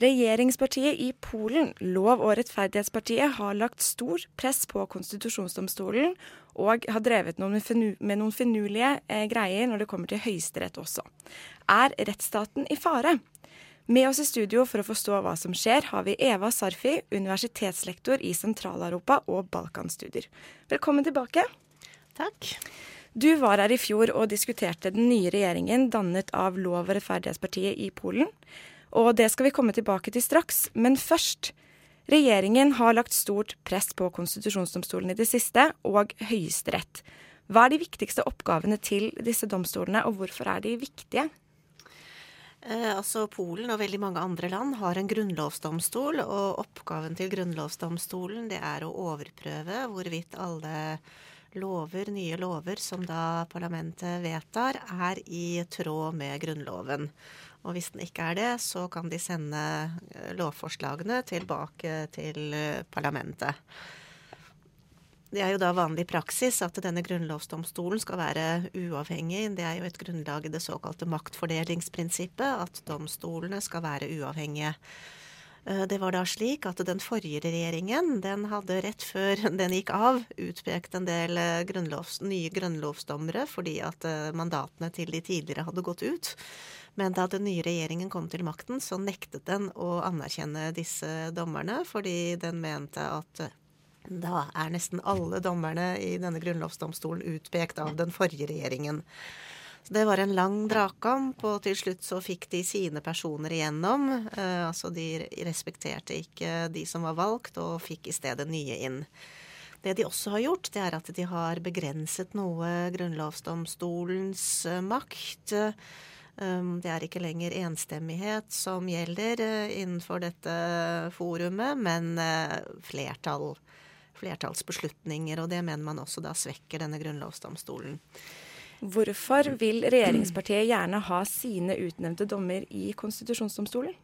Regjeringspartiet i Polen, Lov- og rettferdighetspartiet, har lagt stor press på konstitusjonsdomstolen og har drevet noen med noen finurlige eh, greier når det kommer til Høyesterett også. Er rettsstaten i fare? Med oss i studio for å forstå hva som skjer, har vi Eva Sarfi, universitetslektor i Sentral-Europa og Balkanstudier. Velkommen tilbake. Takk. Du var her i fjor og diskuterte den nye regjeringen dannet av Lov- og rettferdighetspartiet i Polen. Og det skal vi komme tilbake til straks. Men først. Regjeringen har lagt stort press på konstitusjonsdomstolen i det siste, og Høyesterett. Hva er de viktigste oppgavene til disse domstolene, og hvorfor er de viktige? Eh, altså Polen og veldig mange andre land har en grunnlovsdomstol, og oppgaven til grunnlovsdomstolen det er å overprøve hvorvidt alle lover, nye lover som da parlamentet vedtar, er i tråd med Grunnloven. Og hvis den ikke er det, så kan de sende eh, lovforslagene tilbake til eh, parlamentet. Det er jo da vanlig praksis at denne grunnlovsdomstolen skal være uavhengig. Det er jo et grunnlag i det såkalte maktfordelingsprinsippet, at domstolene skal være uavhengige. Eh, det var da slik at den forrige regjeringen den hadde rett før den gikk av, utpekt en del grunnlovs, nye grunnlovsdommere fordi at mandatene til de tidligere hadde gått ut. Men da den nye regjeringen kom til makten, så nektet den å anerkjenne disse dommerne, fordi den mente at eh, da er nesten alle dommerne i denne grunnlovsdomstolen utpekt av den forrige regjeringen. Så Det var en lang dragkamp, og til slutt så fikk de sine personer igjennom. Eh, altså de respekterte ikke de som var valgt, og fikk i stedet nye inn. Det de også har gjort, det er at de har begrenset noe grunnlovsdomstolens eh, makt. Um, det er ikke lenger enstemmighet som gjelder uh, innenfor dette forumet, men flertall. Flertallsbeslutninger, og det mener man også da svekker denne grunnlovsdomstolen. Hvorfor vil regjeringspartiet gjerne ha sine utnevnte dommer i konstitusjonsdomstolen?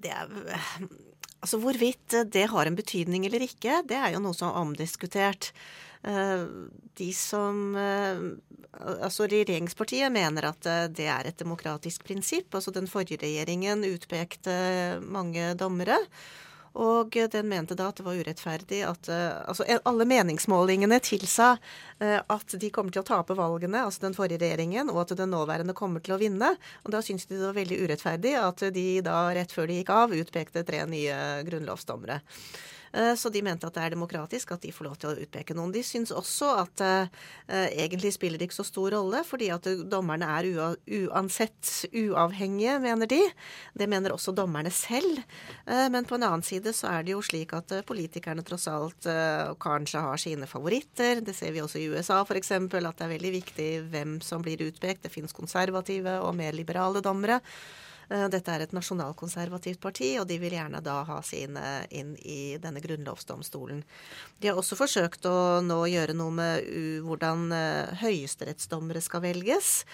Det er Altså Hvorvidt det har en betydning eller ikke, det er jo noe som er omdiskutert. Eh, de som eh, Altså regjeringspartiet mener at eh, det er et demokratisk prinsipp. Altså den forrige regjeringen utpekte mange dommere. Og den mente da at det var urettferdig at Altså alle meningsmålingene tilsa at de kommer til å tape valgene, altså den forrige regjeringen, og at den nåværende kommer til å vinne. Og da syntes de det var veldig urettferdig at de da rett før de gikk av, utpekte tre nye grunnlovsdommere. Eh, så de mente at det er demokratisk at de får lov til å utpeke noen. De syns også at uh, egentlig spiller det ikke så stor rolle, fordi at dommerne er uansett uavhengige, mener de. Det mener også dommerne selv. Uh, men på en annen side så er det jo slik at politikerne tross alt kanskje har sine favoritter. Det ser vi også i USA f.eks., at det er veldig viktig hvem som blir utpekt. Det finnes konservative og mer liberale dommere. Eh, dette er et nasjonalkonservativt parti, og de vil gjerne da ha sine inn i denne grunnlovsdomstolen. De har også forsøkt å nå gjøre noe med hvordan eh, høyesterettsdommere skal velges.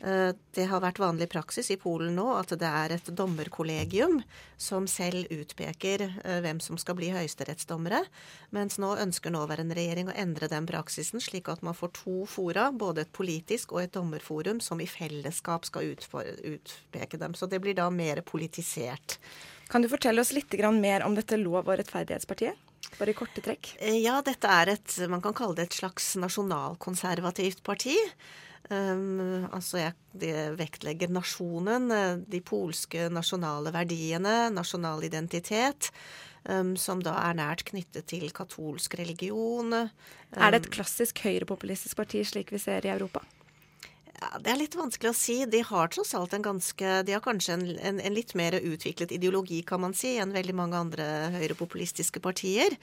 Eh, det har vært vanlig praksis i Polen nå at det er et dommerkollegium som selv utpeker eh, hvem som skal bli høyesterettsdommere, mens nå ønsker nåværende regjering å endre den praksisen, slik at man får to fora, både et politisk og et dommerforum, som i fellesskap skal utpeke dem. Så det blir da mer politisert. Kan du fortelle oss litt mer om dette Lov- og rettferdighetspartiet? Bare i korte trekk. Eh, ja, dette er et man kan kalle det et slags nasjonalkonservativt parti. Um, altså jeg, de vektlegger nasjonen, eh, de polske nasjonale verdiene, nasjonal identitet. Um, som da er nært knyttet til katolsk religion. Um, er det et klassisk høyrepopulistisk parti slik vi ser i Europa? Ja, Det er litt vanskelig å si. De har tross alt en ganske De har kanskje en, en, en litt mer utviklet ideologi, kan man si, enn veldig mange andre høyrepopulistiske partier.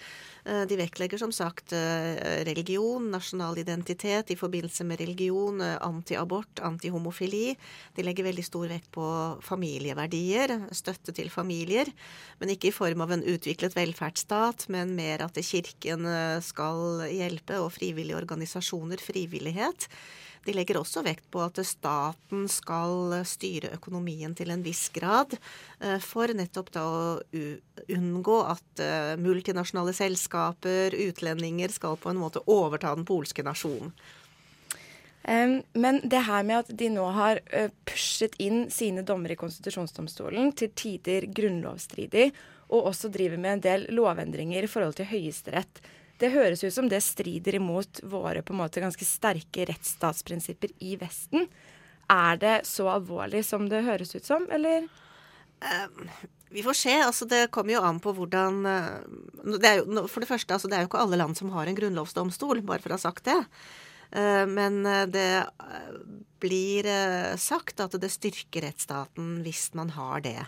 Eh, de vektlegger som sagt eh, religion, nasjonal identitet i forbindelse med religion, eh, antiabort, antihomofili. De legger veldig stor vekt på familieverdier, støtte til familier. Men ikke i form av en utviklet velferdsstat, men mer at Kirken skal hjelpe, og frivillige organisasjoner, frivillighet. De legger også vekt på at staten skal styre økonomien til en viss grad, eh, for nettopp da å unngå at eh, multinasjonale selskaper, utlendinger, skal på en måte overta den polske nasjonen. Men det her med at de nå har pushet inn sine dommere i konstitusjonsdomstolen, til tider grunnlovsstridig, og også driver med en del lovendringer i forhold til Høyesterett, det høres ut som det strider imot våre på en måte ganske sterke rettsstatsprinsipper i Vesten. Er det så alvorlig som det høres ut som, eller? Um, vi får se. altså Det kommer jo an på hvordan uh, det jo, For det første, altså det er jo ikke alle land som har en grunnlovsdomstol, bare for å ha sagt det. Uh, men uh, det blir sagt at det styrker rettsstaten hvis man har det.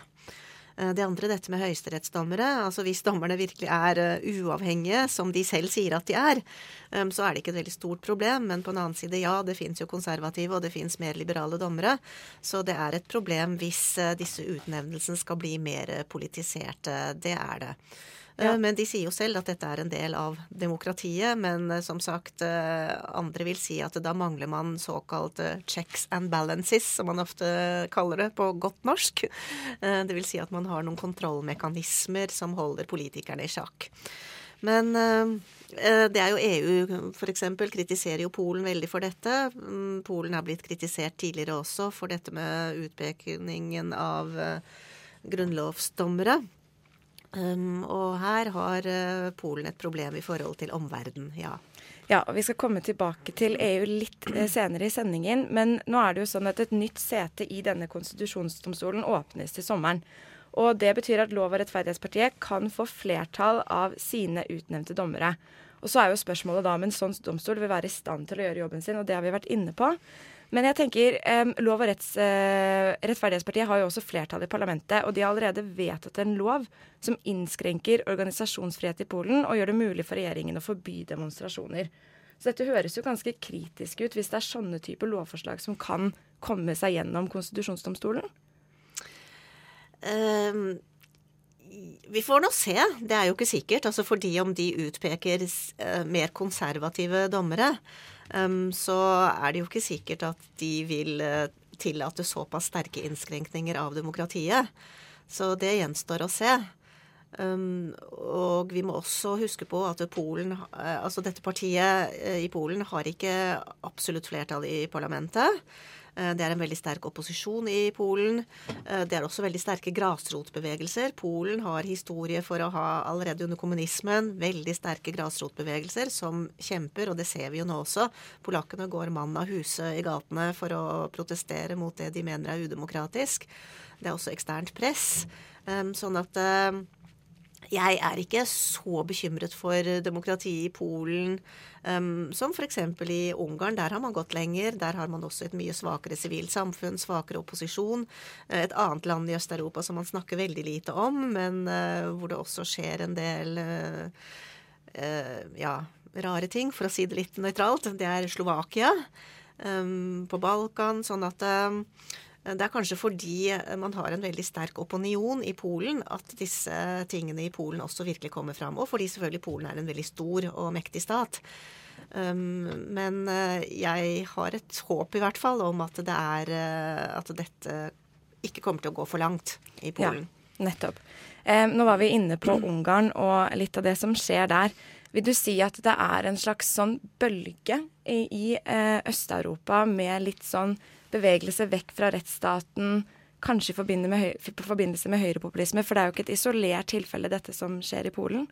Eh, det andre, dette med høyesterettsdommere. Altså hvis dommerne virkelig er eh, uavhengige, som de selv sier at de er, eh, så er det ikke et veldig stort problem. Men på en annen side, ja, det fins jo konservative, og det fins mer liberale dommere. Så det er et problem hvis disse utnevnelsene skal bli mer politiserte. Det er det. Ja. Eh, men de sier jo selv at dette er en del av demokratiet. Men eh, som sagt, eh, andre vil si at da mangler man såkalt checks and balances, som man ofte kaller det på godt norsk. Det vil si at man har noen kontrollmekanismer som holder politikerne i sjakk. Men det er jo EU f.eks. kritiserer jo Polen veldig for dette. Mm, Polen har blitt kritisert tidligere også for dette med utpekningen av grunnlovsdommere. Um, og her har uh, Polen et problem i forhold til omverdenen, ja. Ja, og Vi skal komme tilbake til EU litt eh, senere i sendingen. Men nå er det jo sånn at et nytt sete i denne konstitusjonsdomstolen åpnes til sommeren. Og Det betyr at Lov- og rettferdighetspartiet kan få flertall av sine utnevnte dommere. Og Så er jo spørsmålet da om en sånn domstol vil være i stand til å gjøre jobben sin, og det har vi vært inne på. Men jeg tenker, um, Lov- og retts, uh, rettferdighetspartiet har jo også flertall i parlamentet, og de har allerede vedtatt en lov som innskrenker organisasjonsfrihet i Polen og gjør det mulig for regjeringen å forby demonstrasjoner. Så dette høres jo ganske kritisk ut hvis det er sånne typer lovforslag som kan komme seg gjennom konstitusjonsdomstolen? Um, vi får nå se. Det er jo ikke sikkert. Altså fordi om de utpeker uh, mer konservative dommere, så er det jo ikke sikkert at de vil uh, tillate såpass sterke innskrenkninger av demokratiet. Så det gjenstår å se. Um, og vi må også huske på at Polen, uh, altså dette partiet i Polen har ikke absolutt flertall i parlamentet. Eh, det er en veldig sterk opposisjon i Polen. Eh, det er også veldig sterke grasrotbevegelser. Polen har historie for å ha allerede under kommunismen veldig sterke grasrotbevegelser som kjemper, og det ser vi jo nå også. Polakkene går mann av huse i gatene for å protestere mot det de mener er udemokratisk. Det er også eksternt press. Eh, sånn at jeg er ikke så bekymret for demokratiet i Polen um, som f.eks. i Ungarn. Der har man gått lenger. Der har man også et mye svakere sivilt samfunn, svakere opposisjon. Eh, et annet land i Øst-Europa som man snakker veldig lite om, men uh, hvor det også skjer en del uh, uh, ja, rare ting, for å si det litt nøytralt. Det er Slovakia um, på Balkan. Sånn at det er kanskje fordi man har en veldig sterk opinion i Polen at disse tingene i Polen også virkelig kommer fram. Og fordi selvfølgelig Polen er en veldig stor og mektig stat. Um, men uh, jeg har et håp i hvert fall om at det er uh, at dette ikke kommer til å gå for langt i Polen. Ja, nettopp. Nå var vi inne på Ungarn og litt av det som skjer der. Vil du si at det er en slags sånn bølge i, i Øst-Europa med litt sånn bevegelse vekk fra rettsstaten, kanskje i forbindelse med, høyrepopulisme? For det er jo ikke et isolert tilfelle, dette som skjer i Polen?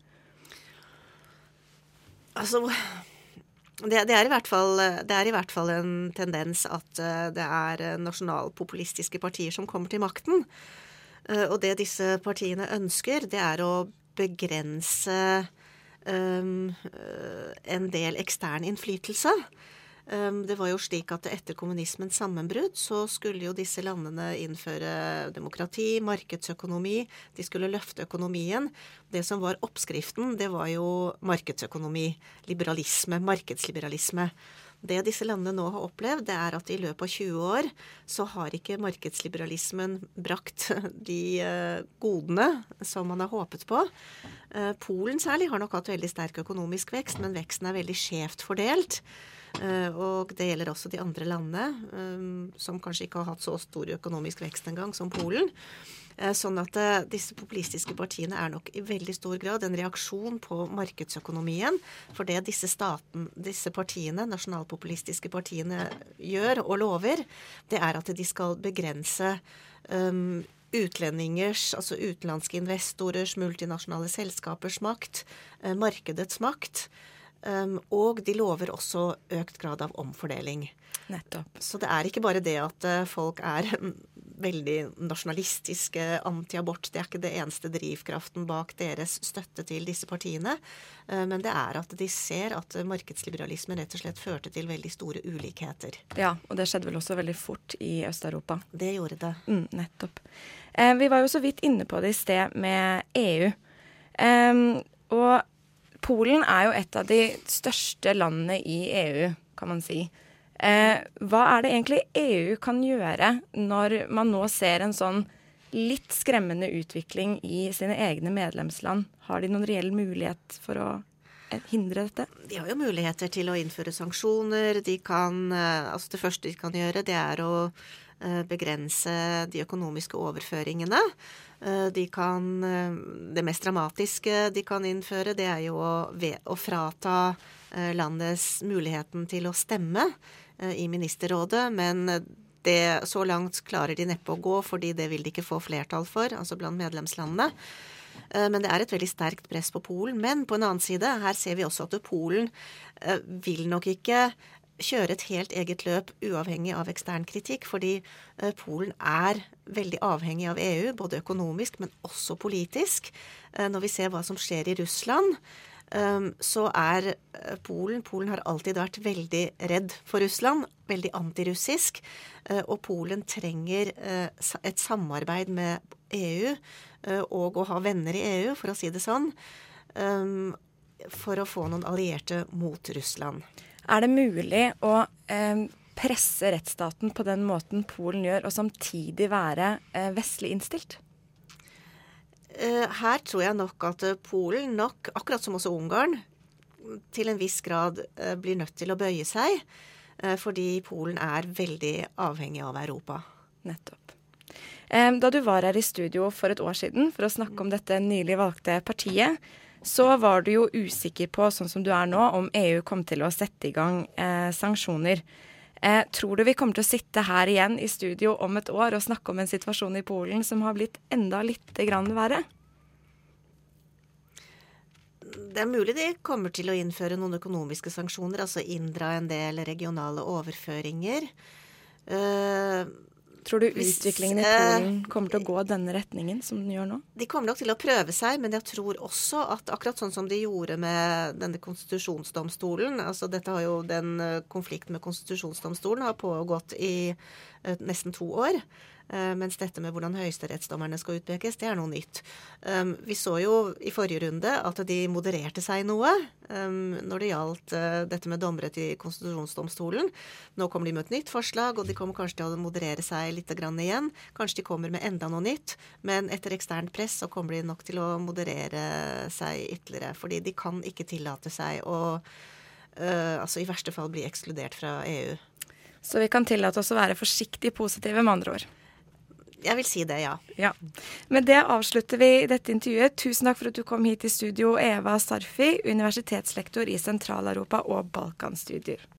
Altså det, det, er fall, det, er i hvert fall, en tendens at uh, det er uh, nasjonalpopulistiske partier som kommer til makten. Uh, og det disse partiene ønsker, det er å begrense um, en del ekstern innflytelse. Ehm, det var jo slik at etter kommunismens sammenbrudd så skulle jo disse landene innføre demokrati, markedsøkonomi. De skulle løfte økonomien. Det som var oppskriften, det var jo markedsøkonomi, liberalisme, markedsliberalisme. Det disse landene nå har opplevd, det er at i løpet av 20 år så har ikke markedsliberalismen brakt de eh, godene som man har håpet på. Eh, Polen særlig har nok hatt veldig sterk økonomisk vekst, men veksten er veldig skjevt fordelt. Eh, og det gjelder også de andre landene, eh, som kanskje ikke har hatt så stor økonomisk vekst engang som Polen. Eh, sånn at disse populistiske partiene er nok i veldig stor grad en reaksjon på markedsøkonomien. For det disse, staten, disse partiene, nasjonalpopulistiske partiene gjør og lover, det er at de skal begrense um, utlendingers, altså utenlandske investorers, multinasjonale selskapers makt, markedets makt. Um, og de lover også økt grad av omfordeling. Nettopp. Så det er ikke bare det at uh, folk er veldig nasjonalistiske, anti-abort. Det er ikke det eneste drivkraften bak deres støtte til disse partiene. Uh, men det er at de ser at markedsliberalismen rett og slett førte til veldig store ulikheter. Ja, og det skjedde vel også veldig fort i Øst-Europa. Det gjorde det. Mm, nettopp. Eh, vi var jo så vidt inne på det i sted med EU. Um, og Polen er jo et av de største landene i EU, kan man si. Eh, hva er det egentlig EU kan gjøre når man nå ser en sånn litt skremmende utvikling i sine egne medlemsland? Har de noen reell mulighet for å hindre dette? De har jo muligheter til å innføre sanksjoner. De kan, eh, altså det første de kan gjøre, det er å eh, begrense de økonomiske overføringene. Eh, de kan eh, Det mest dramatiske de kan innføre, det er jo å, å frata eh, landets muligheten til å stemme i ministerrådet. Men det, så langt klarer de neppe å gå, fordi det vil de ikke få flertall for, altså blant medlemslandene. Men det er et veldig sterkt press på Polen. Men på en annen side, her ser vi også at Polen vil nok ikke kjøre et helt eget løp uavhengig av ekstern kritikk, fordi eh, Polen er veldig avhengig av EU, både økonomisk, men også politisk. Eh, når vi ser hva som skjer i Russland, eh, så er Polen Polen har alltid vært veldig redd for Russland, veldig antirussisk. Og Polen trenger et samarbeid med EU og å ha venner i EU, for å si det sånn, for å få noen allierte mot Russland. Er det mulig å eh, presse rettsstaten på den måten Polen gjør, og samtidig være eh, vestlig innstilt? Eh, her tror jeg nok at eh, Polen nok, akkurat som også Ungarn, til en viss grad eh, blir nødt til å bøye seg. Fordi Polen er veldig avhengig av Europa. Nettopp. Da du var her i studio for et år siden for å snakke om dette nylig valgte partiet, så var du jo usikker på, sånn som du er nå, om EU kom til å sette i gang eh, sanksjoner. Eh, tror du vi kommer til å sitte her igjen i studio om et år og snakke om en situasjon i Polen som har blitt enda litt verre? Det er mulig de kommer til å innføre noen økonomiske sanksjoner, altså inndra en del regionale overføringer. Uh, Tror du utviklingen i Polen kommer til å gå denne retningen som den gjør nå? De kommer nok til å prøve seg, men jeg tror også at akkurat sånn som de gjorde med denne konstitusjonsdomstolen altså dette har jo Den eh, konflikten med konstitusjonsdomstolen har pågått i uh, nesten to år. Uh, mens dette med hvordan høyesterettsdommerne skal utpekes, det er noe nytt. Um, vi så jo i forrige runde at de modererte seg noe um, når det gjaldt uh, dette med dommere til konstitusjonsdomstolen. Nå kommer de med et nytt forslag, og de kommer kanskje til å moderere seg litt igjen. Kanskje de kommer med enda noe nytt, men etter eksternt press så kommer de nok til å moderere seg ytterligere. Fordi de kan ikke tillate seg å uh, altså i verste fall bli ekskludert fra EU. Så vi kan tillate oss å være forsiktig positive, med andre ord. Jeg vil si det, ja. ja. Med det avslutter vi dette intervjuet. Tusen takk for at du kom hit i studio, Eva Sarfi, universitetslektor i Sentral-Europa og Balkanstudier.